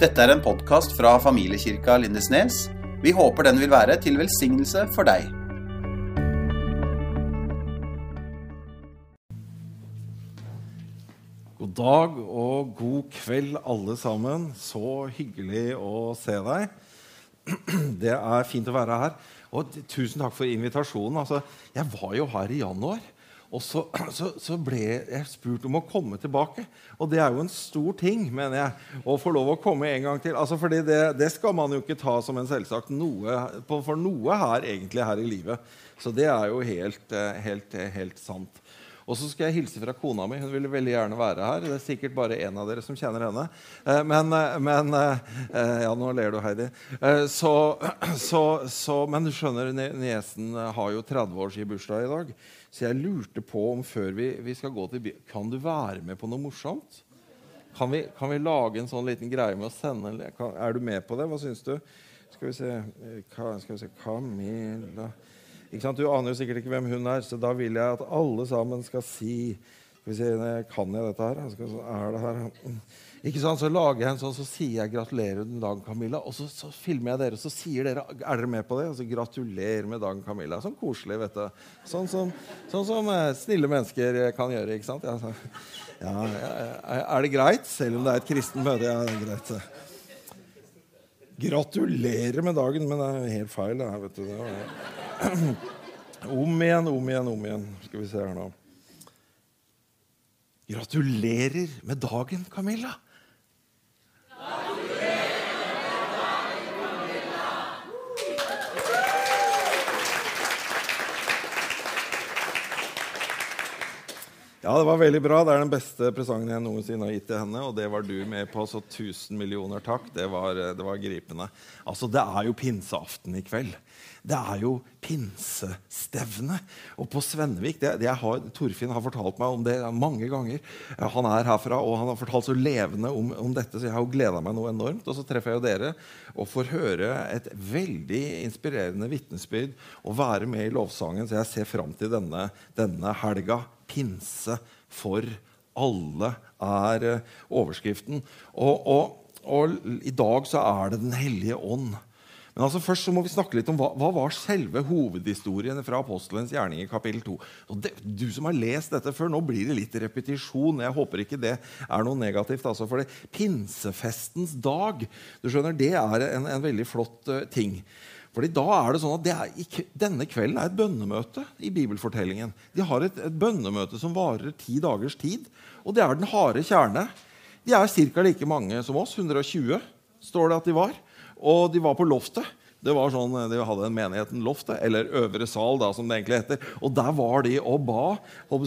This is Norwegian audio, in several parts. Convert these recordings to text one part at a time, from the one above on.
Dette er en podkast fra familiekirka Lindesnes. Vi håper den vil være til velsignelse for deg. God dag og god kveld, alle sammen. Så hyggelig å se deg. Det er fint å være her. Og tusen takk for invitasjonen. Altså, jeg var jo her i januar. Og så, så, så, ble jeg spurt om å komme tilbake. Og det er jo en stor ting, mener jeg, å få lov å komme en gang til. Altså, fordi det, det, skal man jo ikke ta som en selvsagt noe, for noe her egentlig her i livet. Så det er jo helt, helt, helt sant. Og så skal jeg hilse fra kona mi. Hun ville veldig gjerne være her. Det er sikkert bare én av dere som kjenner henne. Eh, men, eh, men eh, Ja, nå ler du, Heidi. Så, så, så, men du skjønner, niesen har jo 30-årsbursdag i dag. Så jeg lurte på om før vi, vi skal gå til byen Kan du være med på noe morsomt? Kan vi, kan vi, lage en sånn liten greie med å sende Er du med på det? Hva syns du? Skal vi se, skal vi se Camilla du aner jo sikkert ikke hvem hun er, så da vil jeg at alle sammen skal si skal vi se, Kan jeg dette her? Skal, er det her? Ikke sant? Så lager jeg en sånn, så sier jeg 'gratulerer med dagen, Camilla'. Og så, så, filmer jeg dere, og så sier dere 'er dere med på det?' Og så 'gratulerer med dagen, Camilla'. Sånn koselig, vet du. Sånn som, sånn som eh, snille mennesker kan gjøre. ikke sant? Ja, så, ja, er det greit? Selv om det er et kristent møte. Ja, det er greit. Gratulerer med dagen, men det er helt feil. Det her, vet du. Om igjen, om igjen, om igjen. Skal vi se her nå. Gratulerer med dagen, Camilla. Ja, det var veldig bra. Det er den beste presangen jeg noensinne har gitt til henne. Og det var du med på, så tusen millioner takk. Det var, det var gripende. Altså, Det er jo pinseaften i kveld. Det er jo pinsestevne. Og på Svennevik det, det har, Torfinn har fortalt meg om det mange ganger. Han er herfra, og han har fortalt så levende om, om dette, så jeg har jo gleda meg noe enormt. Og så treffer jeg jo dere og får høre et veldig inspirerende vitnesbyrd og være med i lovsangen, så jeg ser fram til denne, denne helga. Pinse for alle er eh, overskriften. Og, og, og i dag så er det Den hellige ånd men altså først så må vi snakke litt om hva, hva var selve hovedhistorien fra apostelens gjerning i kapittel 2. Det, du som har lest dette før, nå blir det litt repetisjon. Jeg håper ikke det er noe negativt. Altså, for det, Pinsefestens dag du skjønner, det er en, en veldig flott uh, ting. Fordi da er det sånn at det er, Denne kvelden er et bønnemøte i bibelfortellingen. De har et, et bønnemøte som varer ti dagers tid. Og det er den harde kjerne. De er ca. like mange som oss. 120 står det at de var. Og de var på loftet. Det var sånn, De hadde en menigheten Loftet, eller Øvre sal, da, som det egentlig heter. Og Der var de og ba,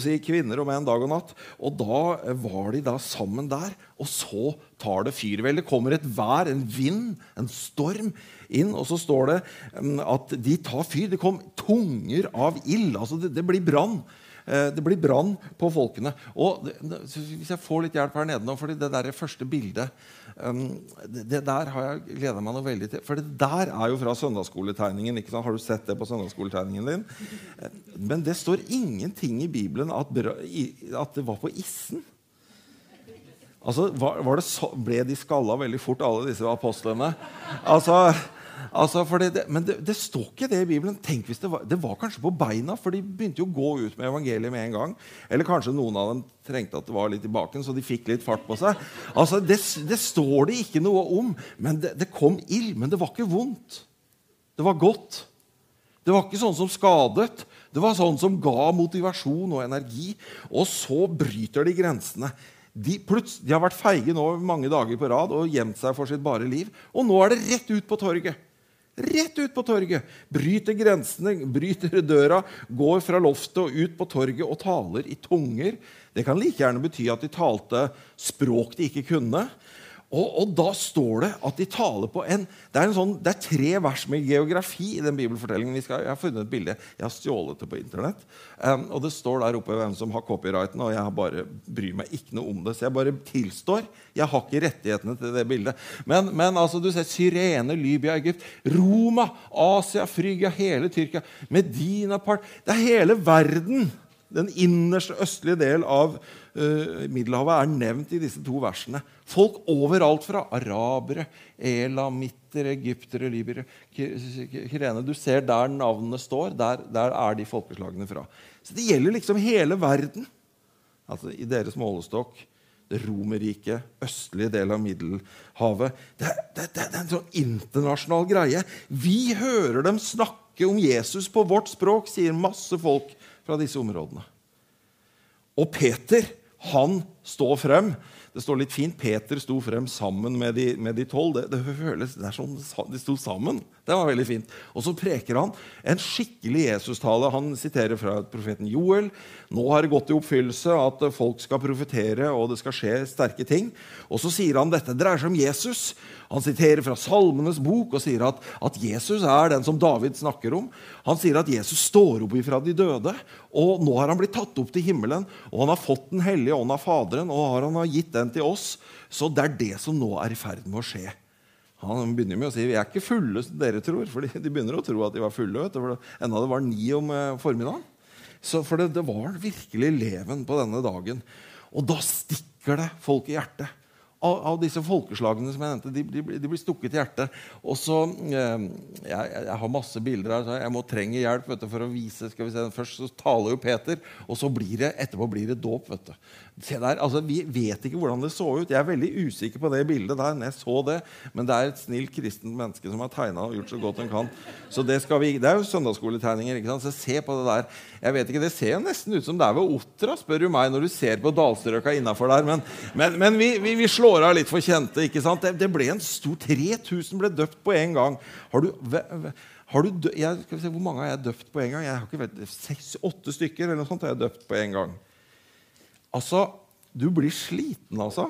si, kvinner og menn, dag og natt. Og Da var de da sammen der, og så tar det fyr. Vel, det kommer et vær, en vind, en storm inn, og så står det mm, at de tar fyr. Det kom tunger av ild. Altså, det, det blir brann. Eh, det blir brann på folkene. Og Hvis jeg får litt hjelp her nede nå, fordi det der første bildet det, det, der har jeg gleda meg noe veldig til. For det der er jo fra søndagsskoletegningen. ikke sant? Har du sett det på søndagsskoletegningen din? Eh, men det står ingenting i Bibelen at det var på issen. Altså, var, var så, Ble de skalla veldig fort, alle disse apostlene? Altså, Altså, det, men det, det, står ikke det i Bibelen. Tenk hvis det var, det var kanskje på beina, for de begynte jo å gå ut med evangeliet med en gang. Eller kanskje noen av dem trengte at det var litt i baken, så de fikk litt fart på seg. Altså, Det, står det ikke noe om. men Det, kom ild, men det var ikke vondt. Det var godt. Det var ikke sånn som skadet. Det var sånn som ga motivasjon og energi. Og så bryter de grensene. De, de har vært feige nå mange dager på rad og gjemt seg for sitt bare liv. Og nå er det rett ut på torget. Rett ut på torget. Bryter grensene, bryter døra, går fra loftet og ut på torget og taler i tunger. Det kan like gjerne bety at de talte språk de ikke kunne. Og, og, da står det at de taler på en det er, en sånn, det er tre vers med geografi i den bibelfortellingen. Skal, jeg har funnet et bilde. Jeg har stjålet det på Internett. Um, og Det står der oppe hvem som har copyrighten, og jeg bare bryr meg ikke noe om det. Så jeg bare tilstår. Jeg har ikke rettighetene til det bildet. Men, men altså, du ser Syrene, Libya, Egypt, Roma, Asia, Frygia, hele Tyrkia, Medina part Det er hele verden Den innerste østlige del av uh, Middelhavet er nevnt i disse to versene. Folk overalt fra arabere, elamitter, egyptere, libere, kirene Du ser der navnene står. Der, der, er de folkeslagene fra. Så det gjelder liksom hele verden. Altså I deres målestokk det Romerriket, østlige del av Middelhavet. Det, det, det, det, er en sånn internasjonal greie. Vi hører dem snakke om Jesus på vårt språk, sier masse folk fra disse områdene. Og Peter, han står frem. Det står litt fint 'Peter sto frem sammen med de, med de tolv'. Det, det, føles, det er sånn de sto sammen. Det var veldig fint. Og så preker han en skikkelig Jesus-tale. Han siterer fra profeten Joel. Nå har det gått i oppfyllelse at folk skal profetere, og det skal skje sterke ting. Og så sier han dette dreier seg om Jesus. Han siterer fra Salmenes bok og sier at, at, Jesus er den som David snakker om. Han sier at Jesus står opp ifra de døde, og nå har han blitt tatt opp til himmelen. Og han har fått Den hellige ånd av Faderen, og har han har gitt den til oss. Så det er det som nå er i ferd med å skje. Han begynner med å si vi er ikke fulle som dere tror. For de begynner å tro at de var fulle. Vet du, enda det var ni om eh, formiddagen. Så for det, det var virkelig leven på denne dagen. Og da stikker det folk i hjertet av, av, disse folkeslagene som jeg nevnte, de, de, de blir stukket i hjertet. Og så, eh, jeg, jeg, har masse bilder her, så jeg må trenge hjelp du, for å vise. skal vi se, Først så taler jo Peter, og så blir det, etterpå blir det dåp. vet du. Se der, altså Vi vet ikke hvordan det så ut. Jeg er veldig usikker på det bildet der. når jeg så det, Men det er et snilt kristent menneske som har tegna og gjort så godt han kan. Så Det skal vi, det er jo søndagsskoletegninger. ikke sant? Så se på det der. Jeg vet ikke, Det ser jo nesten ut som det er ved Otra, spør du meg, når du ser på Dalstrøka innafor der. Men, men, men vi, vi, vi, slår av litt for kjente. ikke sant? Det, det ble en stor 3000 ble døpt på en gang. Har du... Du dø, jeg, se, Hvor mange har jeg døpt på en gang? Jeg har ikke vet, seks, Åtte stykker eller noe sånt har jeg døpt på en gang. Altså, du blir sliten, altså.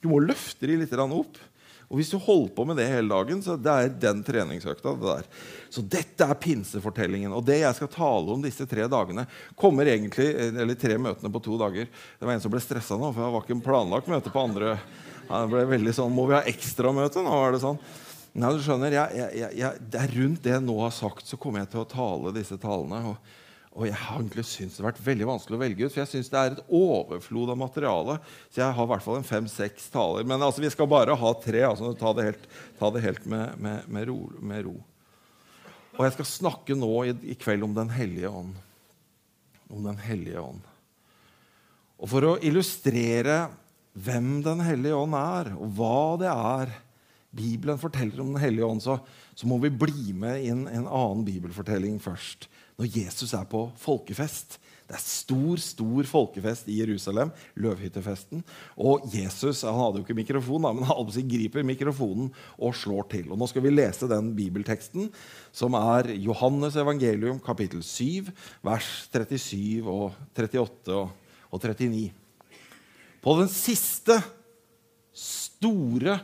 Du må løfte de litt opp. Og hvis du holder på med det hele dagen, så det er den treningsøkta. det der. Så dette er pinsefortellingen. Og det jeg skal tale om disse tre dagene, kommer egentlig, eller tre møtene på to dager. Det var en som ble stressa nå, for det var ikke en planlagt møte på andre. Han ble veldig sånn Må vi ha ekstramøte nå? er det sånn. Nei, du skjønner, jeg, jeg, jeg, det er Rundt det jeg nå har sagt, så kommer jeg til å tale disse talene. og og jeg har egentlig syntes det har vært veldig vanskelig å velge ut, for jeg syns det er et overflod av materiale. Så jeg har i hvert fall en fem-seks taler. Men altså, vi skal bare ha tre. altså Ta det helt, ta det helt med, med, med, ro, med, ro, Og jeg skal snakke nå i, i, kveld om Den hellige ånd. Om Den hellige ånd. Og for å illustrere hvem Den hellige ånd er, og hva det er Bibelen forteller om Den hellige ånd, så, så må vi bli med inn en annen bibelfortelling først når Jesus er på folkefest. Det er stor stor folkefest i Jerusalem, løvhyttefesten. Og Jesus han hadde jo ikke mikrofon, men han griper mikrofonen og slår til. Og Nå skal vi lese den bibelteksten, som er Johannes evangelium, kapittel 7, vers 37 og 38 og 39. På den siste store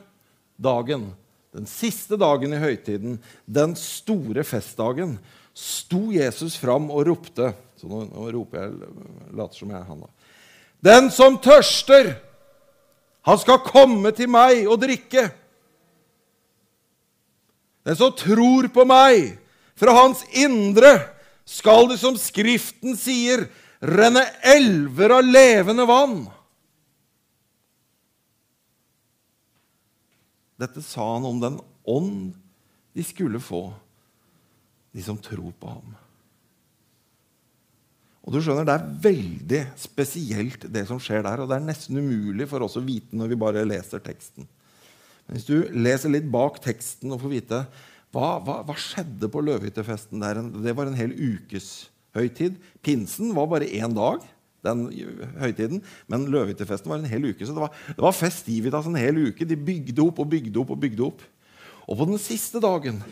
dagen, den siste dagen i høytiden, den store festdagen, sto Jesus fram og ropte Så nå, nå roper jeg, later som jeg er han, da. Den som tørster, han skal komme til meg og drikke. Den som tror på meg, fra hans indre skal det, som Skriften sier, renne elver av levende vann. Dette sa han om den ånd de skulle få de som tror på ham. Og du skjønner, Det er veldig spesielt, det som skjer der. Og det er nesten umulig for oss å vite når vi bare leser teksten. Men hvis du leser litt bak teksten og får vite hva, hva, skjedde på løvehyttefesten der, Det var en hel ukes høytid. Pinsen var bare én dag, den høytiden, men løvehyttefesten var en hel uke. Så det var, det var festivitas en hel uke. De bygde opp og bygde opp og bygde opp. Og på den siste dagen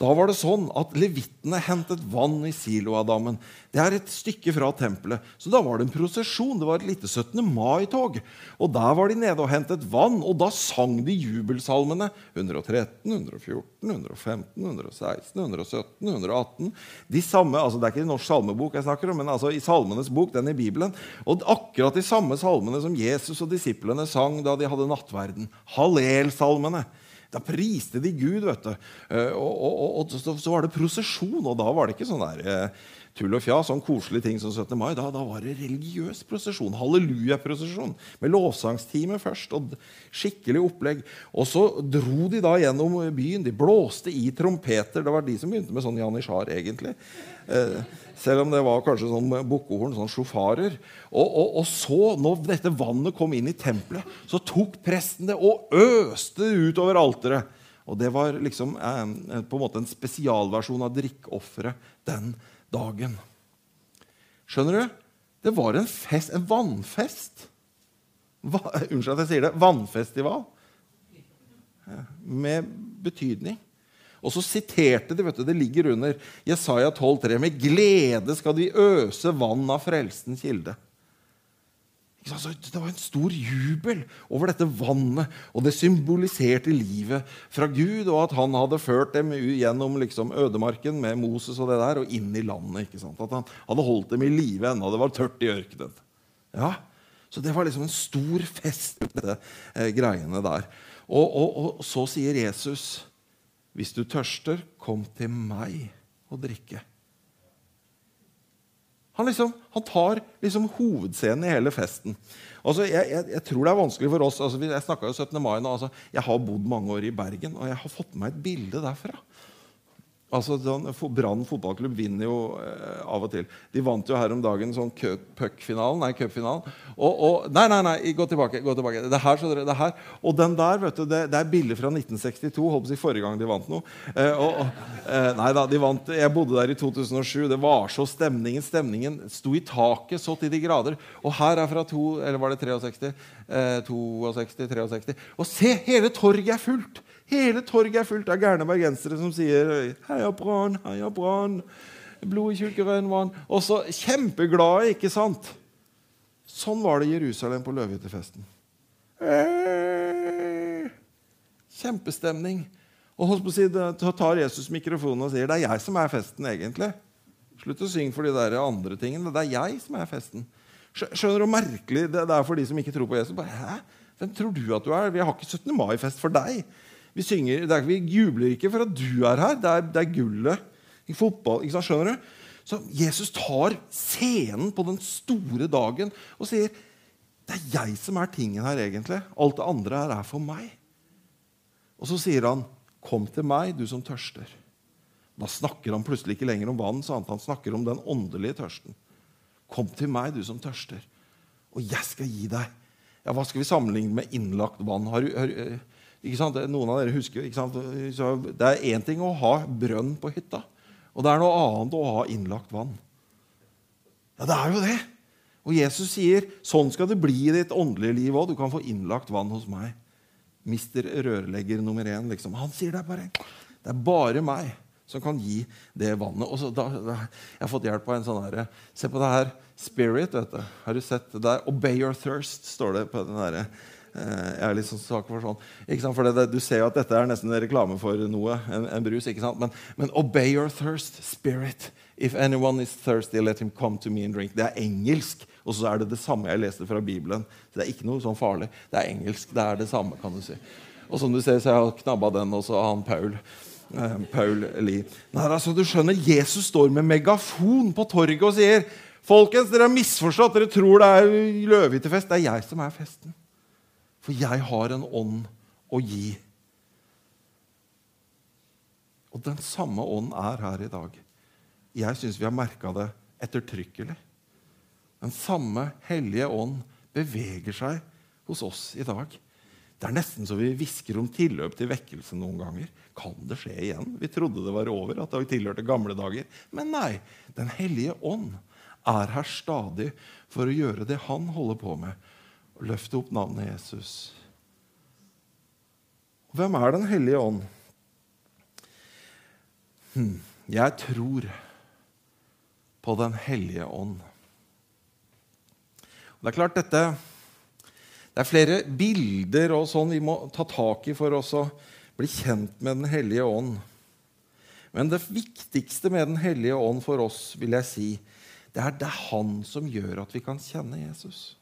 da var det sånn at Levittene hentet vann i Siloadammen. Det er et stykke fra tempelet. Så da var det en prosesjon. Det var et lite 17. mai-tog. Og Der var de nede og hentet vann, og da sang de jubelsalmene. 113, 114, 115, 116, 117, 118. De samme, altså Det er ikke i Norsk salmebok jeg snakker om, men altså i Salmenes bok, den i Bibelen. Og akkurat de samme salmene som Jesus og disiplene sang da de hadde nattverden. Hallelsalmene. Da priste de Gud, vet du. Og, og, og, og, så, så, var det prosesjon, og da var det ikke sånn der eh, tull og fjas, sånn koselige ting som 17. mai. Da, da var det religiøs prosesjon. Halleluja-prosesjon. Med lovsangstime først. og Skikkelig opplegg. Og så dro de da gjennom byen. De blåste i trompeter. Det var de som begynte med sånn janitsjar, egentlig. Eh, selv om det var kanskje sånn bukkehorn, sånn sjofarer. Og, og, og, så, når dette vannet kom inn i tempelet, så tok presten det og øste det utover alteret. Og det var liksom eh, på en måte en spesialversjon av drikkeofferet den dagen. Skjønner du? Det var en fest, en vannfest. Va, unnskyld at jeg sier det. Vannfestival. Med betydning. Og så siterte de, vet du, det ligger under Jesaja 12,3.: Med glede skal de øse vann av frelsens kilde. Det var en stor jubel over dette vannet, og det symboliserte livet fra Gud, og at han hadde ført dem gjennom liksom ødemarken med Moses og det der, og inn i landet. At han hadde holdt dem i live ennå det var tørt i ørkenen. Ja, Så det var liksom en stor fest, disse eh, greiene der. Og, og, og så sier Jesus, 'Hvis du tørster, kom til meg og drikke'. Han, liksom, han tar liksom hovedscenen i hele festen. Altså, jeg, jeg, jeg, tror det er vanskelig for oss altså, Jeg jo 17. mai nå. Altså, jeg har bodd mange år i Bergen, og jeg har fått med meg et bilde derfra. Altså, Brann fotballklubb vinner jo eh, av og til. De vant jo her om dagen sånn puck-finalen. Nei, cupfinalen. Nei, nei, nei, gå tilbake. gå tilbake. Det her, så dere, det her. Og den der, vet du, det, det er bilder fra 1962. Håper jeg forrige gang de vant noe. Eh, og, eh, nei da, de vant. Jeg bodde der i 2007. Det var så stemningen. Stemningen sto i taket så til de grader. Og her er fra to, eller var det 63? Eh, 62, 63. Og se, hele torget er fullt! Hele torget er fullt av gærne bergensere som sier 'Heia Brann, heia Brann'. Blod i tjukkere enn vann. Og så kjempeglade, ikke sant? Sånn var det i Jerusalem på løvehyttefesten. Kjempestemning. Og så tar Jesus mikrofonen og sier det er jeg som er festen, egentlig. Slutt å synge for de der andre tingene. Det er jeg som er festen. Skjønner du hvor merkelig det er for de som ikke tror på Jesus? Bare, Hæ? Hvem tror du at du er? Vi har ikke 17. mai-fest for deg. Vi, synger, er, vi jubler ikke for at du er her. Det er, det er gullet i fotball. ikke sant, Skjønner du? Så Jesus tar scenen på den store dagen og sier det er jeg som er tingen her, egentlig. Alt det andre her er for meg. Og så sier han, 'Kom til meg, du som tørster'. Da snakker han plutselig ikke lenger om vann, så han snakker om den åndelige tørsten. 'Kom til meg, du som tørster, og jeg skal gi deg' Ja, Hva skal vi sammenligne med innlagt vann? Har, har, noen av dere husker Det er én ting å ha brønn på hytta, og det er noe annet å ha innlagt vann. Ja, det er jo det. Og Jesus sier sånn skal det bli i ditt åndelige liv òg. Du kan få innlagt vann hos meg. Mister rørlegger nummer én. Liksom. Han sier det er bare Det er bare meg som kan gi det vannet. Og så da, da, jeg har fått hjelp av en sånn herre Se på det her. Spirit. vet du. Har du sett det der? Obey your thirst, står det på den herre Eh, jeg er litt sånn svak for sånn. For det, Du ser jo at dette er nesten en reklame for noe. En, en brus. ikke sant? Men, men, obey your thirst, spirit. If anyone is thirsty, let him come to me and drink. Det er engelsk. Og så er det det samme jeg leste fra Bibelen. Så det er ikke noe sånn farlig. Det er engelsk. Det er det samme, kan du si. Og som du ser, så jeg har knabba den også, han Paul. Eh, Paul Lie. Nei, altså, du skjønner, Jesus står med megafon på torget og sier Folkens, dere har misforstått. Dere tror det er løvehyttefest. Det er jeg som er festen. For jeg har en ånd å gi. Og den samme ånd er her i dag. Jeg syns vi har merka det ettertrykkelig. Den samme hellige ånd beveger seg hos oss i dag. Det er nesten så vi hvisker om tilløp til vekkelse noen ganger. Kan det skje igjen? Vi trodde det var over, at det tilhørte gamle dager. Men nei. Den hellige ånd er her stadig for å gjøre det han holder på med og løfte opp navnet Jesus. Hvem er Den hellige ånd? Hm, jeg tror på Den hellige ånd. Det er klart dette Det er flere bilder og sånn vi må ta tak i for oss å bli kjent med Den hellige ånd. Men det viktigste med Den hellige ånd for oss, vil jeg si, det er det er Han som gjør at vi kan kjenne Jesus.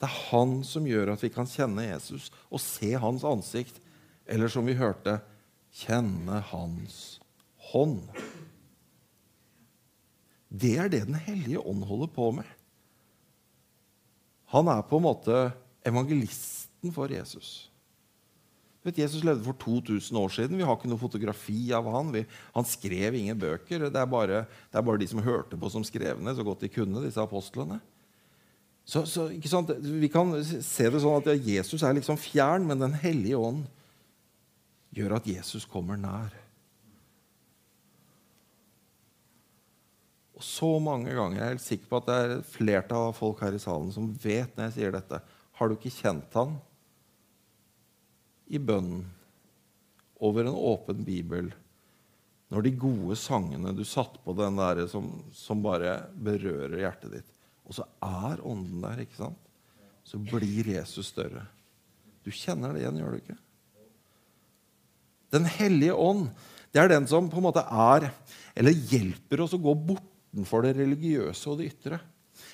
Det er han som gjør at vi kan kjenne Jesus og se hans ansikt. Eller som vi hørte kjenne hans hånd. Det er det Den hellige ånd holder på med. Han er på en måte evangelisten for Jesus. Vet, Jesus levde for 2000 år siden. Vi har ikke noe fotografi av han. Vi, han skrev ingen bøker. Det er, bare, det er, bare, de som hørte på, som skrev ned så godt de kunne, disse apostlene. Så, så Vi kan se det sånn at Jesus er liksom fjern, men Den hellige ånd gjør at Jesus kommer nær. Og så mange ganger, Jeg er helt sikker på at det er et flertall av folk her i salen som vet når jeg sier dette. Har du ikke kjent han i bønnen over en åpen bibel? Når de gode sangene du satt på den der som, som bare berører hjertet ditt, og så er ånden der, ikke sant? så blir Jesus større. Du kjenner det igjen, gjør du ikke? Den hellige ånd det er den som på en måte er, eller hjelper oss å gå bortenfor det religiøse og det ytre.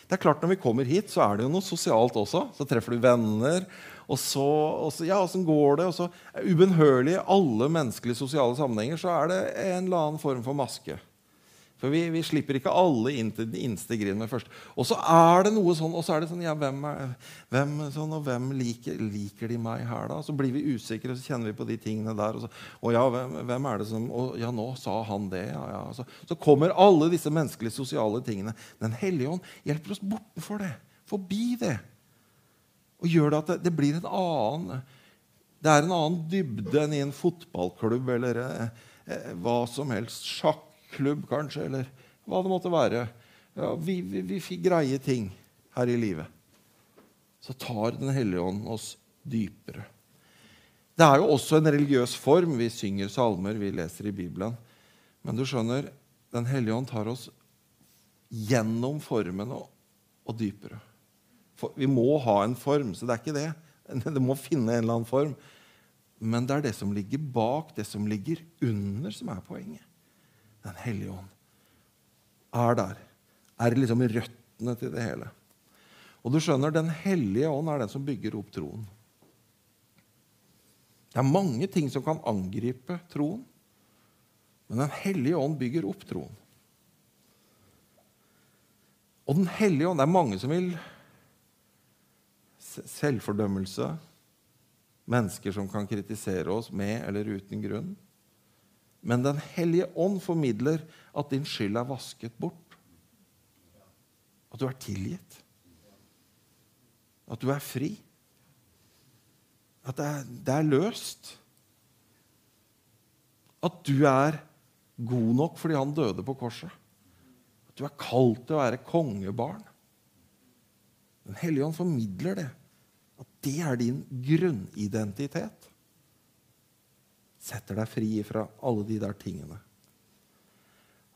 Det er klart Når vi kommer hit, så er det jo noe sosialt også. Så treffer du venner. Og så, og så ja, åssen går det? Og så Ubønnhørlig i alle menneskelige sosiale sammenhenger så er det en eller annen form for maske. For vi, vi, slipper ikke alle inn til den innste grinden først. Og så er det noe sånn, og så er det sånn ja, hvem, er, hvem, sånn, og hvem liker, liker, de meg her, da? Så blir vi usikre, og så kjenner vi på de tingene der. Og, så, og ja, hvem, hvem, er det som Og ja, nå sa han det. ja, ja. Så, så kommer alle disse menneskelige, sosiale tingene. Den hellige ånd hjelper oss bortenfor det. Forbi det. Og gjør det at det, det blir en annen Det er en annen dybde enn i en fotballklubb eller eh, eh, hva som helst. Sjakk klubb, kanskje, eller hva det måtte være. Ja, vi, vi, vi fikk greie ting her i livet. Så tar Den hellige ånd oss dypere. Det er jo også en religiøs form. Vi synger salmer, vi leser i Bibelen. Men du skjønner, Den hellige ånd tar oss gjennom formen og, og dypere. For, vi må ha en form, så det er ikke det. Det må finne en eller annen form. Men det er det som ligger bak, det som ligger under, som er poenget. Den hellige ånd er der. Er liksom røttene til det hele. Og du skjønner, Den hellige ånd er den som bygger opp troen. Det er mange ting som kan angripe troen, men Den hellige ånd bygger opp troen. Og Den hellige ånd Det er mange som vil selvfordømmelse, mennesker som kan kritisere oss med eller uten grunn. Men Den hellige ånd formidler at din skyld er vasket bort. At du er tilgitt. At du er fri. At det er, det er løst. At du er god nok fordi han døde på korset. At du er kalt til å være kongebarn. Den hellige ånd formidler det. At det er din grunnidentitet setter deg fri fra alle de der tingene.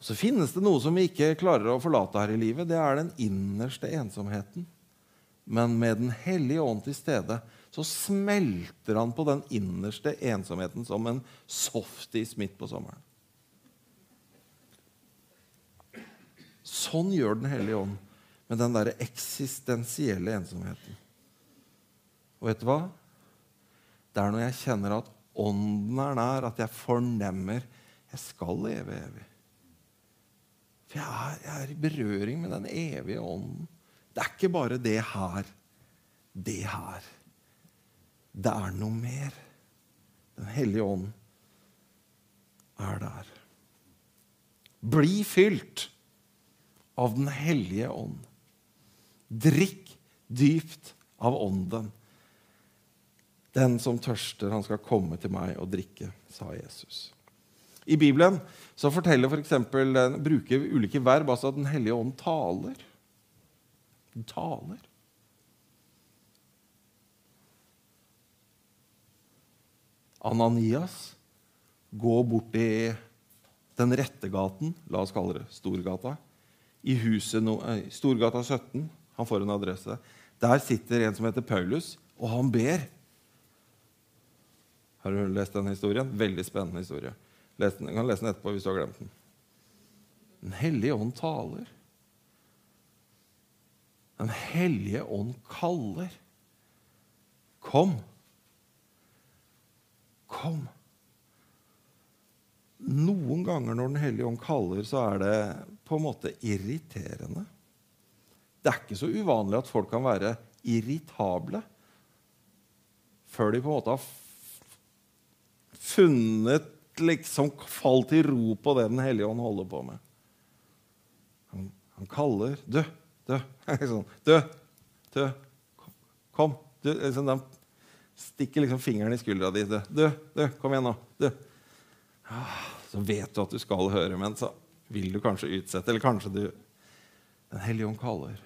Og Så finnes det noe som vi ikke klarer å forlate her i livet. Det er den innerste ensomheten. Men med Den hellige ånd til stede så smelter han på den innerste ensomheten som en softis midt på sommeren. Sånn gjør Den hellige ånd med den derre eksistensielle ensomheten. Og vet du hva? Det er når jeg kjenner at Ånden er nær, at jeg fornemmer jeg skal leve evig. For jeg er, jeg er, i berøring med den evige ånden. Det er ikke bare det her. Det her. Det er noe mer. Den hellige ånd er der. Bli fylt av Den hellige ånd. Drikk dypt av ånden. Den som tørster, han skal komme til meg og drikke, sa Jesus. I Bibelen så forteller for eksempel, bruker ulike verb, altså at Den hellige ånd taler. Den taler. Ananias går bort i den rette gaten, la oss kalle det Storgata, i huset no, eh, Storgata 17. Han får en adresse. Der sitter en som heter Paulus, og han ber. Har du lest den historien? Veldig spennende historie. Les den. Du kan lese den etterpå hvis du har glemt den. Den hellige ånd taler. Den hellige ånd kaller. Kom. Kom. Noen ganger når Den hellige ånd kaller, så er det på en måte irriterende. Det er ikke så uvanlig at folk kan være irritable før de på en måte har funnet liksom falt i ro på det Den hellige ånd holder på med. Han, han kaller Dø, dø. sånn, dø, dø. kom. Du, liksom, stikker liksom fingeren i skuldra di. Dø, dø, dø. kom igjen nå. Dø. Ah, så vet du at du skal høre, men så vil du kanskje utsette. Eller kanskje du Den hellige ånd kaller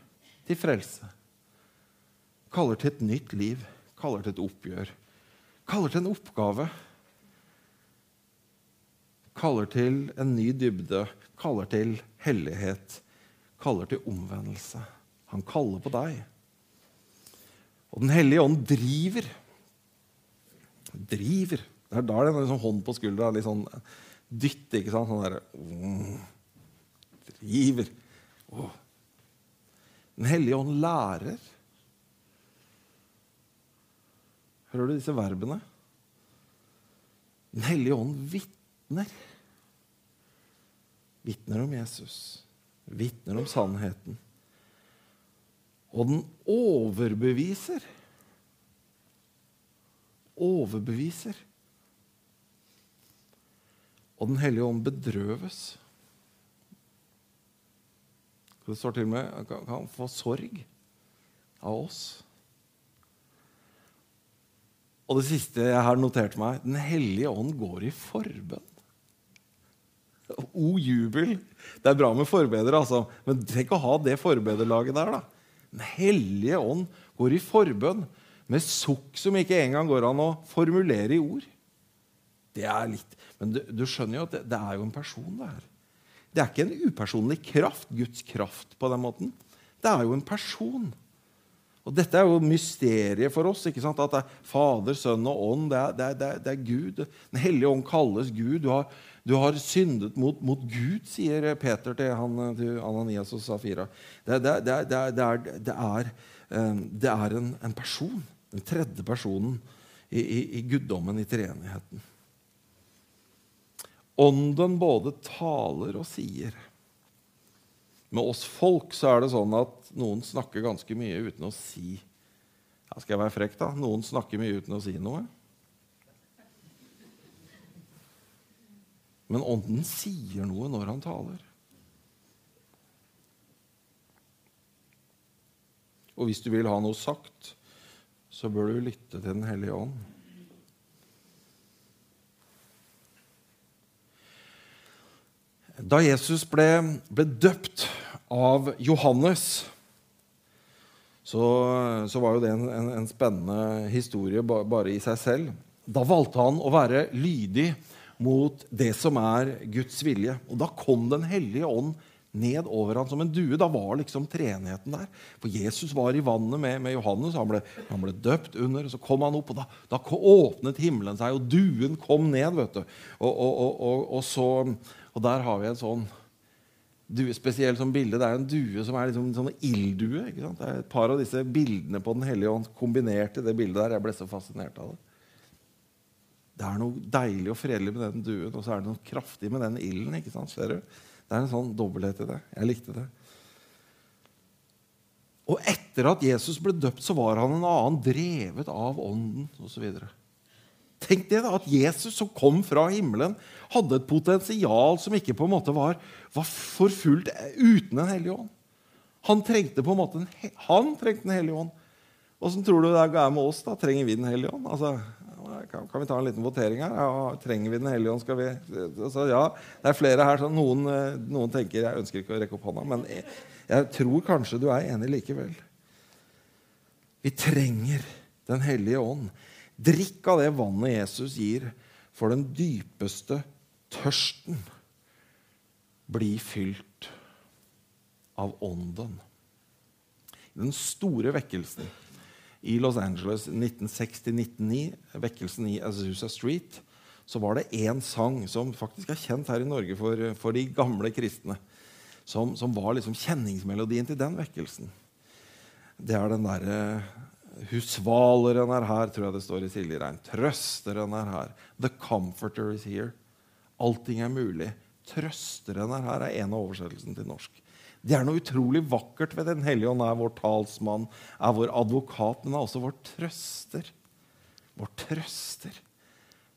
til frelse. Kaller til et nytt liv. Kaller til et oppgjør. Kaller til en oppgave kaller til en ny dybde, kaller til hellighet, kaller til omvendelse. Han kaller på deg. Og Den hellige ånd driver. Driver. Det er da er det en sånn hånd på skuldra, litt sånn dytt, ikke sant? Sånn derre mm, Driver. Oh. Den hellige ånd lærer. Hører du disse verbene? Den hellige ånd vitner vitner om Jesus, vitner om sannheten. Og den overbeviser. Overbeviser. Og Den hellige ånd bedrøves. Det står til og med han kan få sorg av oss. Og det siste jeg har notert meg Den hellige ånd går i forbønn. O jubel. Det er bra med forbedere, altså. men tenk å ha det forbederlaget der. da. Den hellige ånd går i forbønn med sukk som ikke engang går an å formulere i ord. Det er litt, Men du, du skjønner jo at det, det, er jo en person, det her. Det er ikke en upersonlig kraft, Guds kraft, på den måten. Det er jo en person. Og Dette er jo mysteriet for oss. ikke sant? At det er Fader, Sønn og Ånd. Det er, det er, det er Gud. Den hellige ånd kalles Gud. Du har, du har syndet mot, mot, Gud, sier Peter til, han, til Ananias og Safira. Det, det, det, det er, er, er en, en, person, den tredje personen i, i, i guddommen, i treenigheten. Ånden både taler og sier. Med oss folk så er det sånn at noen snakker ganske mye uten å si ja, Skal jeg være frekk, da? Noen snakker mye uten å si noe. Men Ånden sier noe når han taler. Og hvis du vil ha noe sagt, så bør du lytte til Den hellige ånd. Da Jesus ble, ble døpt av Johannes, så, så, var jo det en, en, en spennende historie bare i seg selv. Da valgte han å være lydig mot det som er Guds vilje. Og da kom Den hellige ånd ned over ham som en due. Da var liksom treenigheten der. For Jesus var i vannet med, med Johannes. Han ble, han ble, døpt under. og Så kom han opp, og da, da, åpnet himmelen seg, og duen kom ned. vet du. Og, og, og, og så, der har vi en sånn due, spesielt som bilde. Det er en due som er liksom en sånn ilddue. Det er et par av disse bildene på Den hellige ånd kombinert i det bildet der. Jeg ble så fascinert av det. Det er noe deilig og fredelig med den duen, og så er det noe kraftig med den ilden. ikke sant? Ser du? Det er en sånn dobbelthet i det. Jeg likte det. Og etter at Jesus ble døpt, så var han en annen, drevet av Ånden osv. Tenk det da, at Jesus som kom fra himmelen, hadde et potensial som ikke på en måte var, var forfulgt uten en hellig ånd. Han trengte på en måte en, han trengte en hellig ånd. Åssen tror du det er med oss? da? Trenger vi Den hellige ånd? Altså, kan, kan, vi ta en liten votering her? Ja, trenger vi Den hellige ånd? Skal vi altså, Ja, det er flere her. som noen, eh, noen, tenker Jeg ønsker ikke å rekke opp hånda, men jeg, jeg tror kanskje du er enig likevel. Vi trenger Den hellige ånd. Drikk av det vannet Jesus gir for den dypeste tørsten. Bli fylt av Ånden. Den store vekkelsen i Los Angeles 1960-1999, vekkelsen i Azusa Street, så var det én sang som faktisk er kjent her i Norge for, for de gamle kristne. Som, som, var liksom kjenningsmelodien til den vekkelsen. Det er den derre Husvaleren er her, tror jeg det står i Silje Rein. Trøsteren er her. The comforter is here. Allting er mulig Trøsteren er her, er en av oversettelsene til norsk. Det er noe utrolig vakkert ved Den hellige ånd. er vår talsmann, er vår advokat, men er også vår trøster. Vår trøster.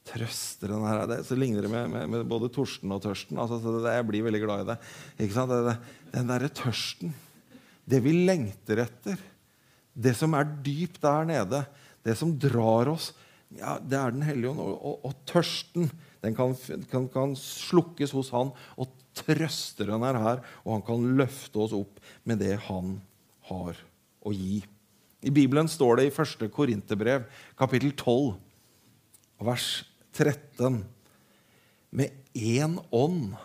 Trøsteren her, det, Så ligner det med, med, med både Torsten og tørsten. Altså, det, jeg blir veldig glad i det. det den derre tørsten. Det vi lengter etter. Det som er dypt der nede. Det som drar oss. Ja, det er Den hellige ånd. Og, og, og tørsten den kan, kan, kan, slukkes hos han. Og trøsteren er her, og han kan løfte oss opp med det han har å gi. I Bibelen står det i 1. Korinterbrev, kapittel 12, vers 13 Med én ånd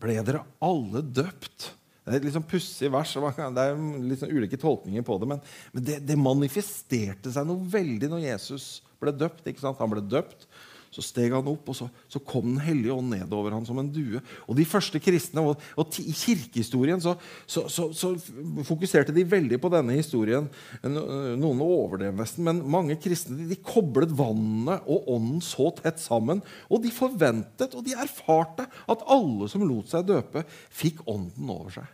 ble dere alle døpt. Det er et litt sånn pussig vers. Det er litt sånn ulike tolkninger på det. Men, men det, det, manifesterte seg noe veldig når Jesus ble døpt. Han ble døpt, så steg han opp, og så, så kom Den hellige ånd nedover ham som en due. Og de første kristne, og, og I kirkehistorien så, så, så, fokuserte de veldig på denne historien. Noen overdrev nesten, men mange kristne de, de koblet vannet og ånden så tett sammen. Og de forventet og de erfarte at alle som lot seg døpe, fikk ånden over seg.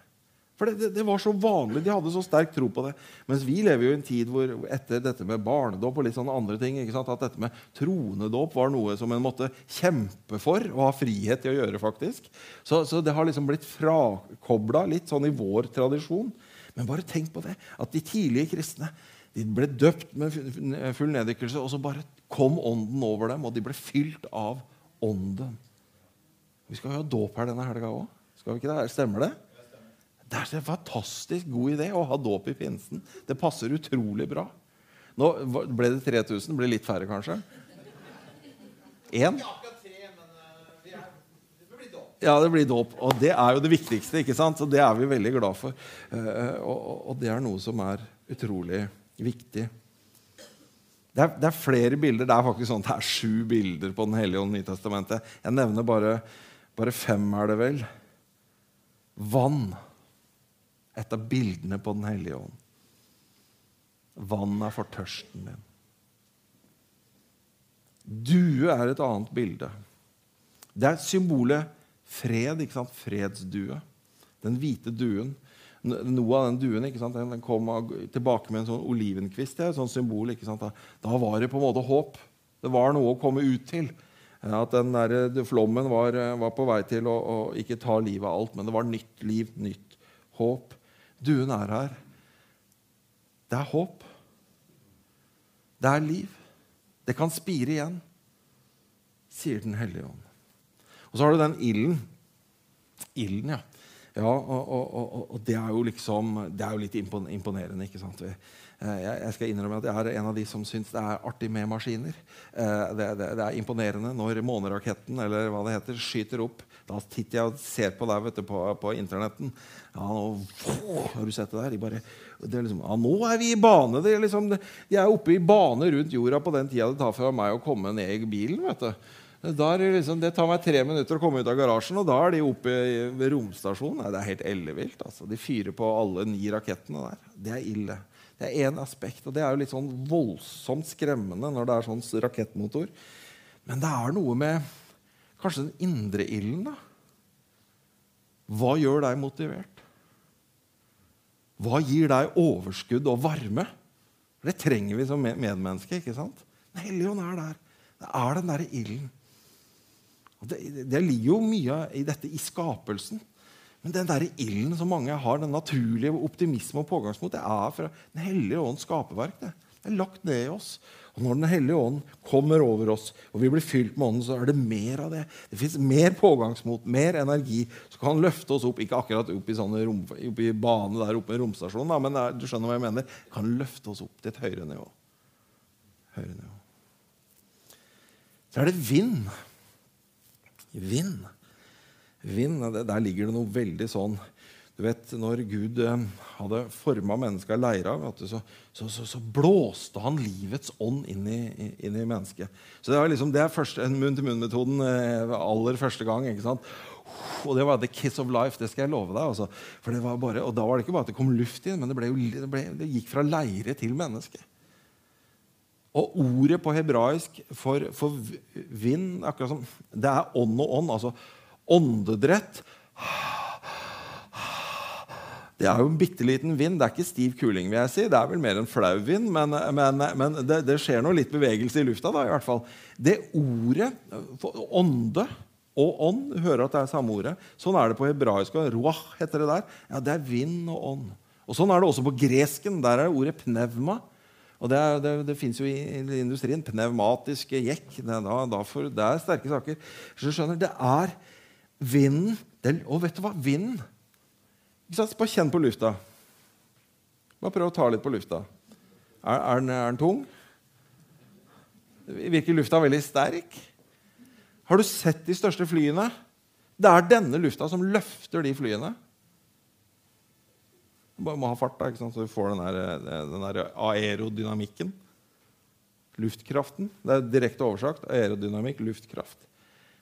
For det, det, var så vanlig. De hadde så sterk tro på det. Mens vi lever jo i en tid hvor etter dette med barnedåp og litt sånne andre ting, at dette med tronedåp var noe som en måtte kjempe for og ha frihet til å gjøre. faktisk. Så, så det har liksom blitt frakobla litt sånn i vår tradisjon. Men bare tenk på det, at de tidlige kristne de ble døpt med full neddykkelse, og så bare kom ånden over dem, og de ble fylt av ånden. Vi skal jo ha dåp her denne helga òg. Stemmer det? Det er en fantastisk god idé å ha dåp i pinsen. Det passer utrolig bra. Nå ble det 3000. Ble litt færre, kanskje? Én? Ja, det blir dåp. Og det er jo det viktigste. ikke sant? Og det er vi veldig glad for. Eh, og det er noe som er utrolig viktig. Det er, det er flere bilder. Det er faktisk sånn, det er sju bilder på Den hellige ånd i Nytestamentet. Jeg nevner bare, bare fem, er det vel. Vann et av bildene på Den hellige ånd. Vann er for tørsten din. Due er et annet bilde. Det er symbolet fred. ikke sant? Fredsdue. Den hvite duen. Noe av den duen ikke sant? Den kom tilbake med en sånn olivenkvist. Det er et sånt symbol. ikke sant? Da var det på en måte håp. Det var noe å komme ut til. At den der flommen var, var på vei til å, å, ikke ta livet av alt, men det var nytt liv, nytt håp. Duen er her. Det er håp. Det er liv. Det kan spire igjen, sier Den hellige ånd. Og så har du den ilden. Ilden, ja. ja og, og, og, og, det er jo liksom Det er jo litt imponerende. ikke sant? Eh, jeg skal innrømme at jeg er en av de som syns det er artig med maskiner. Eh, det, det, det er imponerende når måneraketten eller hva det heter, skyter opp. Da sitter jeg og ser på vet du, på, på internetten. Ja, nå, har du sett det der? De bare, det liksom, ja, nå er vi i bane. Liksom, de er oppe i bane rundt jorda på den tida det tar for meg å komme ned i bilen. vet du. Det, liksom, det tar meg tre minutter å komme ut av garasjen, og da er de oppe ved romstasjonen. Nei, det er helt ellevilt. Altså. De fyrer på alle ni rakettene der. Det er ille. Det er én aspekt, og det er jo litt sånn voldsomt skremmende når det er sånn rakettmotor. Men det er noe med kanskje den indre ilden. da. Hva gjør deg motivert? Hva gir deg overskudd og varme? Det trenger vi som medmenneske. ikke sant? Den hellige ånd er der. Det er den derre ilden. Det, det, ligger jo mye i dette i skapelsen. Men den der ilden som mange har, den naturlige optimisme og pågangsmot, det er fra Den hellige ånds skaperverk. Det. det er lagt ned i oss. Og når Den hellige ånd kommer over oss, og vi blir fylt med ånden, så er det mer av det. Det fins mer pågangsmot, mer energi, som kan løfte oss opp. Ikke akkurat opp i, rom, opp i bane der oppe i romstasjonen, men der, du skjønner hva jeg mener. Kan løfte oss opp til et høyere nivå. Høyere nivå. Så er det vind. Vind. Vind, Der ligger det noe veldig sånn du vet, når Gud eh, hadde forma mennesket i leira, så, så, så, så, blåste han livets ånd inn i, inn i mennesket. Så Det, var liksom, det er munn-til-munn-metoden eh, aller første gang. ikke sant? Og det var the kiss of life. Det skal jeg love deg. Altså. For det var bare, og Da var det ikke bare at det kom luft inn, men det, ble det, ble, det gikk fra leire til menneske. Og ordet på hebraisk for, for vind akkurat som, Det er ånd og ånd. altså Åndedrett det er jo en bitte liten vind. Det er ikke stiv kuling. vil jeg si. Det er vel mer en flau vind, men, men, men det, det, skjer noe litt bevegelse i lufta. da, i hvert fall. Det ordet, ånde og ånd, hører at det er samme ordet. Sånn er det på hebraisk. Ruach heter det der. Ja, Det er vind og ånd. Og Sånn er det også på gresken. Der er det ordet pneuma. Og Det, er, det, det fins jo i industrien. Pneumatiske jekk. Det, da, da for, det er sterke saker. Så du skjønner, Det er vinden. Og vet du hva? Vinden bare kjenn på lufta. Bare prøv å ta litt på lufta. Er, er, den, er den tung? Virker lufta veldig sterk? Har du sett de største flyene? Det er denne lufta som løfter de flyene. Du bare må ha fart, da, så du får den der, den der aerodynamikken. Luftkraften. Det er direkte oversagt. Aerodynamikk, luftkraft.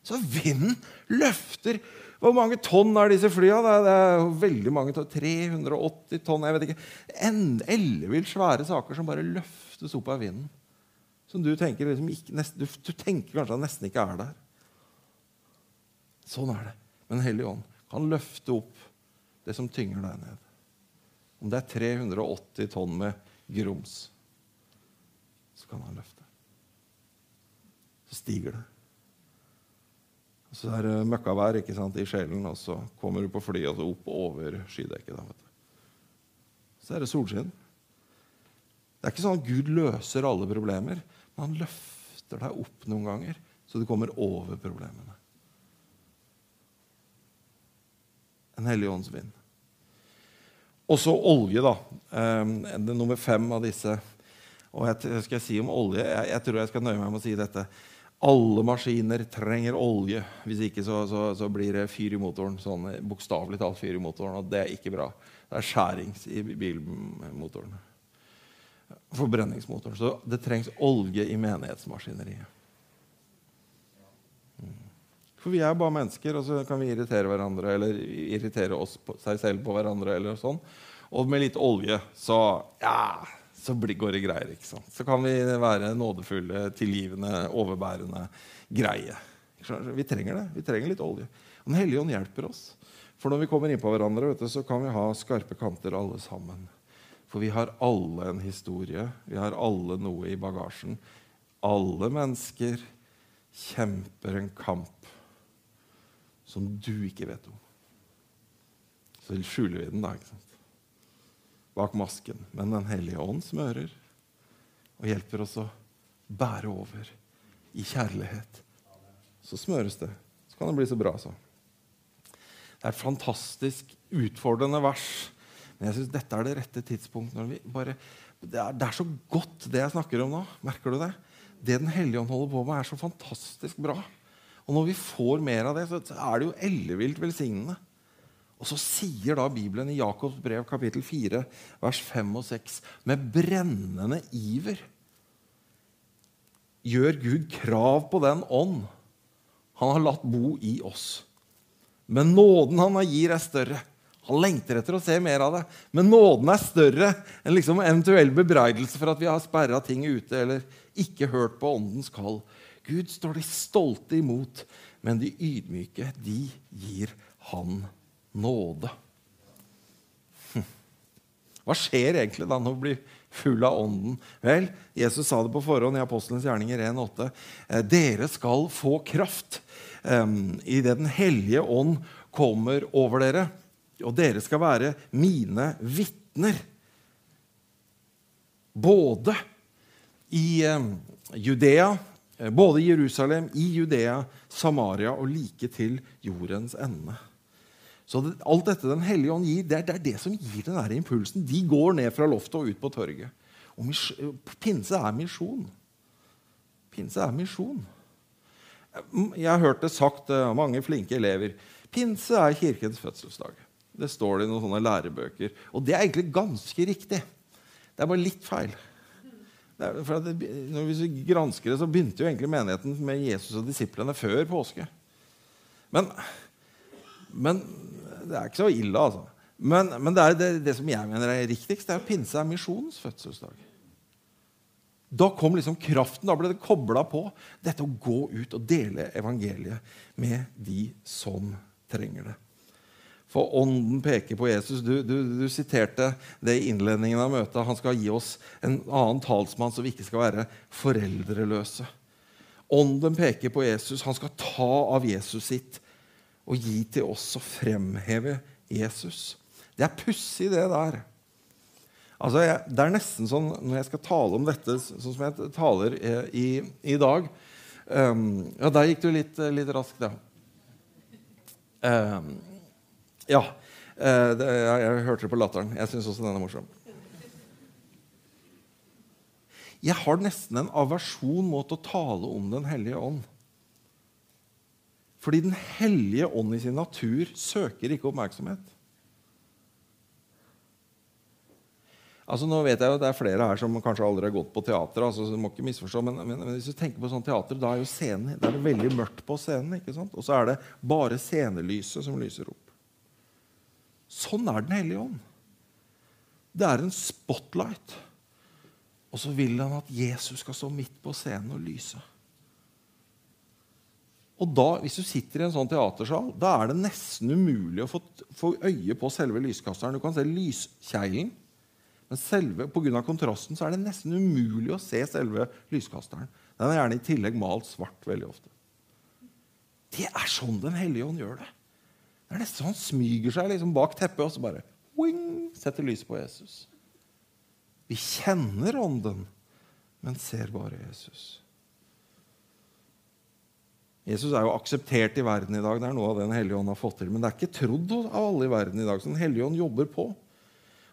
Så vinden løfter hvor mange tonn er disse flya? Det er, veldig mange tonn. 380 tonn. jeg vet ikke. En ellevilt svære saker som bare løftes opp av vinden. Som du tenker, liksom ikke, du, du, tenker kanskje at nesten ikke er der. Sånn er det. Men Hellig Ånd kan løfte opp det som tynger deg ned. Om det er 380 tonn med grums, så kan han løfte. Så stiger det. Så er det møkkavær ikke sant, i sjelen, og så kommer du på flyet og opp over skydekket. Da. Så er det solskinn. Det er ikke sånn at Gud løser alle problemer, men han løfter deg opp noen ganger, så du kommer over problemene. En hellig ånds vind. Også olje, da. Um, det er nummer fem av disse. Og jeg, skal si om olje, jeg, jeg tror jeg skal nøye meg med å si dette. Alle maskiner trenger olje. Hvis ikke så, så, så blir det fyr i motoren. Sånn Bokstavelig talt fyr i motoren. Og det er ikke bra. Det er skjærings i bilmotoren. Forbrenningsmotoren. Så det trengs olje i menighetsmaskineriet. Mm. For vi er bare mennesker, og så kan vi irritere hverandre eller irritere oss på, seg selv på hverandre. eller sånn. Og med litt olje så ja, så går det greier. ikke sant? Så kan vi være nådefulle, tilgivende, overbærende, greie. Vi trenger det. Vi trenger litt olje. Og Den hellige ånd hjelper oss. For når vi kommer innpå hverandre, du, så kan vi ha skarpe kanter alle sammen. For vi har alle en historie. Vi har alle noe i bagasjen. Alle mennesker kjemper en kamp som du ikke vet om. Så skjuler vi den, da. ikke sant? Bak masken. Men Den hellige ånd smører og hjelper oss å bære over i kjærlighet. Så smøres det. Så kan det bli så bra, så. Det er et fantastisk utfordrende vers. Men jeg syns dette er det rette tidspunktet. Bare, det, er, det, er, så godt, det jeg snakker om nå. Merker du det? Det Den hellige ånd holder på med, er så fantastisk bra. Og når vi får mer av det, så er det jo ellevilt velsignende. Og så sier da Bibelen i Jakobs brev kapittel 4, vers 5 og 6 med brennende iver gjør Gud krav på den ånd han har latt bo i oss. Men nåden han gir, er større. Han lengter etter å se mer av det. Men nåden er større enn liksom eventuell bebreidelse for at vi har sperra ting ute eller ikke hørt på åndens kall. Gud står de stolte imot, men de ydmyke, de gir han nåde. Hm. Hva skjer egentlig da når du blir full av Ånden? Vel, Jesus sa det på forhånd i Apostelens gjerninger 1,8. Eh, dere skal få kraft um, idet Den hellige ånd kommer over dere. Og dere skal være mine vitner. Både i um, Judea, eh, både i Jerusalem, i Judea, Samaria og like til jordens ende. Så alt dette Den hellige ånd gir, det er, det er, det som gir den der impulsen. De går ned fra loftet og ut på torget. Og Pinse er misjon. Pinse er misjon. Jeg har hørt det sagt av mange flinke elever. Pinse er kirkens fødselsdag. Det står det i noen sånne lærebøker. Og det er egentlig ganske riktig. Det er bare litt feil. Er, det, når vi gransker det, så begynte jo egentlig menigheten med Jesus og disiplene før påske. Men, men det er ikke så ille, altså. Men, men det, det, det, som jeg mener er riktigst, det er å pinse er misjonens fødselsdag. Da kom liksom kraften. Da ble det kobla på dette å gå ut og dele evangeliet med de som trenger det. For ånden peker på Jesus. Du, du, du, siterte det i innledningen av møtet. Han skal gi oss en annen talsmann, så vi ikke skal være foreldreløse. Ånden peker på Jesus. Han skal ta av Jesus sitt og gi til oss og fremheve Jesus. Det er pussig, det der. Altså, jeg, det er nesten sånn når jeg skal tale om dette sånn som jeg taler eh, i, i dag um, Ja, der gikk du litt, litt raskt, ja. Um, ja. Uh, det, jeg, jeg, hørte det på latteren. Jeg syns også den er morsom. Jeg har nesten en aversjon mot å tale om Den hellige ånd. Fordi Den hellige ånd i sin natur søker ikke oppmerksomhet. Altså nå vet jeg jo at Det er flere her som kanskje aldri har gått på teater. altså du må ikke misforstå, men, men, men, hvis du tenker på sånn teater, da er jo scenen, da er det veldig mørkt på scenen. ikke sant? Og så er det bare scenelyset som lyser opp. Sånn er Den hellige ånd. Det er en spotlight. Og så vil han at Jesus skal stå midt på scenen og lyse. Og da, Hvis du sitter i en sånn teatersal, da er det nesten umulig å få, få øye på selve lyskasteren. Du kan se lyskjeglen, men selve, pga. kontrasten så er det nesten umulig å se selve lyskasteren. Den er gjerne i tillegg malt svart veldig ofte. Det er sånn Den hellige ånd gjør det. Det er nesten så Han smyger seg liksom bak teppet og så bare wing, setter lys på Jesus. Vi kjenner Ånden, men ser bare Jesus. Jesus er jo akseptert i verden i dag. Det er noe av det Den hellige ånd har fått til. Men det er ikke trodd av alle i verden i dag. Så Den hellige ånd jobber på.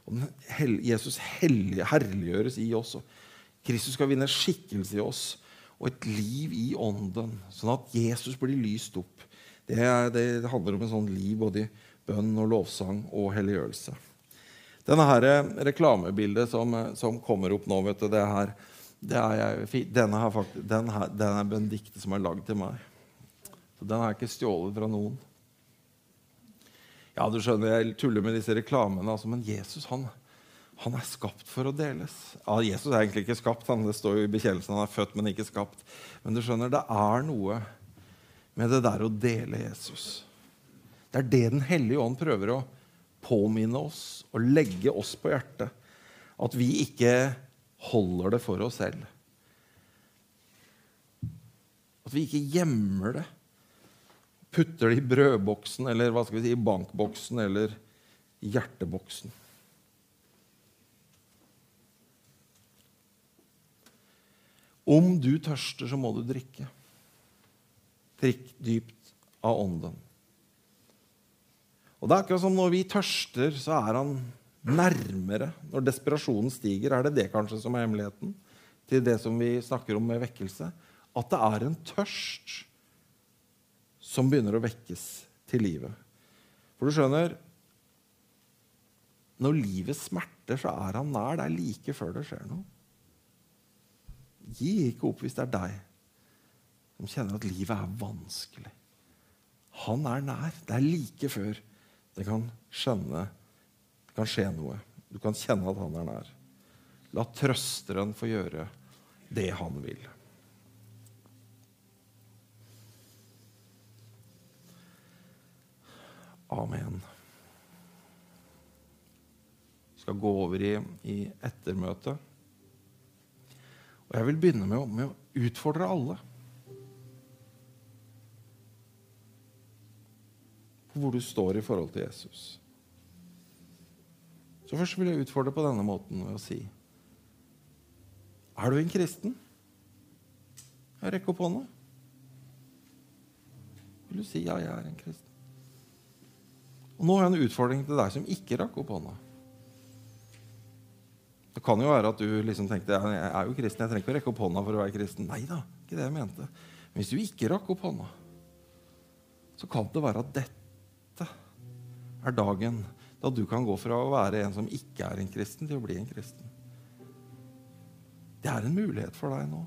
Og Jesus herliggjøres i oss. og Kristus skal vinne skikkelse i oss og et liv i ånden, sånn at Jesus blir lyst opp. Det, er, det handler om en sånn liv både i bønn og lovsang og helliggjørelse. Denne her eh, reklamebildet som, eh, som, kommer opp nå, vet du, det her, det er jeg, denne, her, den, her, den er Benedicte som er lagd til meg. Den er ikke stjålet fra noen. Ja, du skjønner, Jeg tuller med disse reklamene, altså, men Jesus han, han, er skapt for å deles. Ja, Jesus er egentlig ikke skapt. Han, det står jo i bekjennelsen han er født, men ikke skapt. Men du skjønner, det er noe med det der å dele Jesus. Det er det Den hellige ånd prøver å påminne oss og legge oss på hjertet. At vi ikke holder det for oss selv. At vi ikke gjemmer det putter det i brødboksen eller hva skal vi si, i bankboksen eller hjerteboksen. Om du tørster, så må du drikke. Drikk dypt av ånden. Og det er akkurat som Når vi tørster, så er han nærmere. Når desperasjonen stiger, er det det kanskje som er hemmeligheten til det som vi snakker om med vekkelse? At det er en tørst som begynner å vekkes til livet. For du skjønner Når livet smerter, så er han nær. Er like før det skjer noe. Gi ikke opp hvis det er deg som kjenner at livet er vanskelig. Han er nær. Det er like før det kan skjønne det kan skje noe. Du kan kjenne at han er nær. La trøsteren få gjøre det han vil. Amen. Vi skal gå over i, i ettermøtet. Og jeg vil begynne med å, med å utfordre alle. Hvor du står i forhold til Jesus. Så først vil jeg utfordre på denne måten ved å si Er du en kristen? Rekk opp hånda. Vil du si ja, jeg er en kristen? Og Nå har jeg en utfordring til deg som ikke rakk opp hånda. Det kan jo være at du liksom tenkte jeg er jo kristen, jeg trenger ikke å rekke opp hånda for å være kristen. Nei da, ikke det jeg mente. Men hvis du ikke rakk opp hånda, så kan det være at dette er dagen da du kan gå fra å være en som ikke er en kristen, til å bli en kristen. Det er en mulighet for deg nå.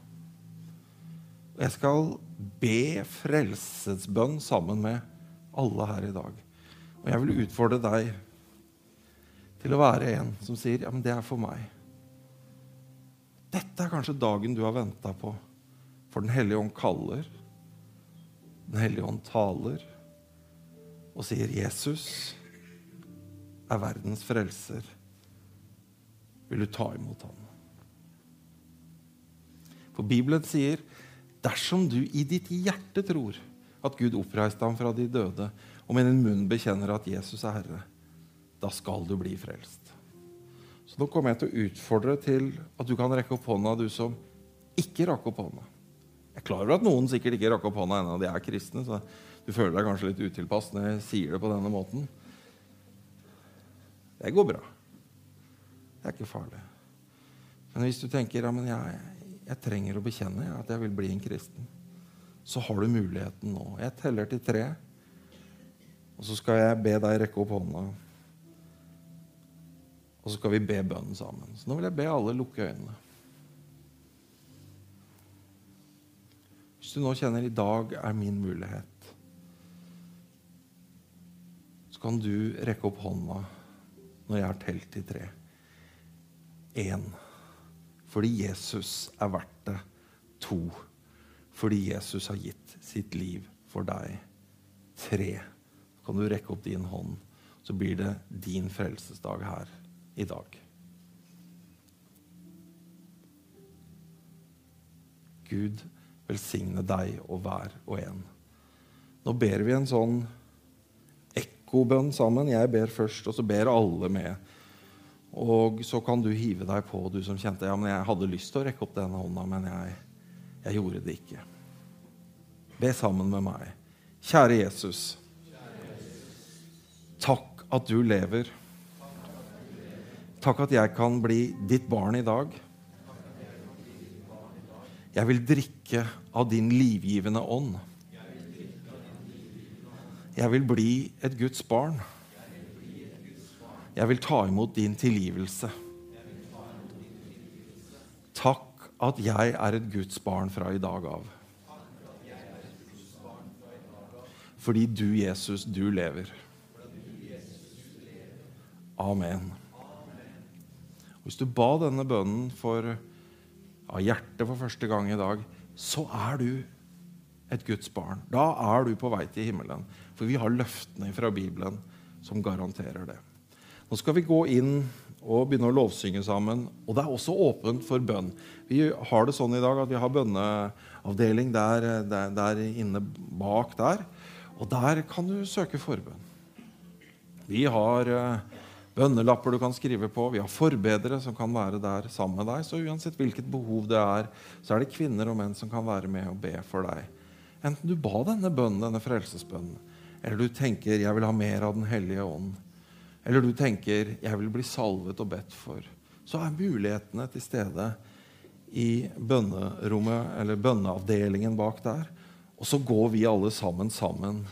Jeg skal be frelsesbønn sammen med alle her i dag. Og jeg vil utfordre deg til å være en som sier ja, men det er for meg. Dette er kanskje dagen du har venta på. For Den hellige ånd kaller. Den hellige ånd taler og sier, 'Jesus er verdens frelser. Vil du ta imot ham?' For Bibelen sier, 'Dersom du i ditt hjerte tror at Gud oppreiste ham fra de døde,' 'og med din munn bekjenner at Jesus er Herre, da skal du bli frelst.' Så nå kommer jeg til å utfordre til at du kan rekke opp hånda, du som ikke rakk opp hånda. Jeg er klar over at noen sikkert ikke rakk opp hånda ennå, de er kristne. så du føler deg kanskje litt utilpass når jeg sier det på denne måten. Det går bra. Det er ikke farlig. Men hvis du tenker ja, men jeg, jeg trenger å bekjenne at jeg vil bli en kristen, så har du muligheten nå. Jeg teller til tre, og så skal jeg be deg rekke opp hånda. Og så skal vi be bønnen sammen. Så nå vil jeg be alle lukke øynene. Hvis du nå kjenner i dag er min mulighet, så kan du rekke opp hånda når jeg har telt til tre. Én. Fordi Jesus er verdt det. To. Fordi Jesus har gitt sitt liv for deg. Tre. Kan du rekke opp din hånd, så blir det din frelsesdag her i dag. Gud velsigne deg og hver og en. Nå ber vi en sånn ekkobønn sammen. Jeg ber først, og så ber alle med. Og så kan du hive deg på, du som kjente ja, men jeg hadde lyst til å rekke opp denne hånda, men jeg, jeg gjorde det ikke. Be sammen med meg. Kjære Jesus. Takk at du lever. Takk at jeg kan bli ditt barn i dag. Jeg vil drikke av din livgivende ånd. Jeg vil bli et Guds barn. Jeg vil ta imot din tilgivelse. Takk at jeg er et Guds barn fra i dag av. Fordi du, Jesus, du lever. Amen. Hvis du ba denne bønnen for av hjertet for første gang i dag, så er du et Guds barn. Da er du på vei til himmelen. For vi har løftene fra Bibelen som garanterer det. Nå skal vi gå inn og begynne å lovsynge sammen. Og det er også åpent for bønn. Vi har det sånn i dag at vi har bønneavdeling der, der, der inne bak der. Og der kan du søke forbønn. Vi har uh, bønnelapper du kan skrive på. Vi har forbedere som kan være der sammen med deg. Så uansett hvilket behov det er, så er det kvinner og menn som kan være med og be for deg. Enten du ba denne bønnen, denne frelsesbønnen, eller du tenker 'jeg vil ha mer av Den hellige ånd', eller du tenker 'jeg vil bli salvet og bedt for', så er mulighetene til stede i bønnerommet eller bønneavdelingen bak der. Og så går vi alle sammen sammen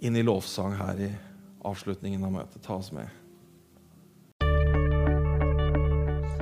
inn i lovsang her i avslutningen av møtet. Ta oss med.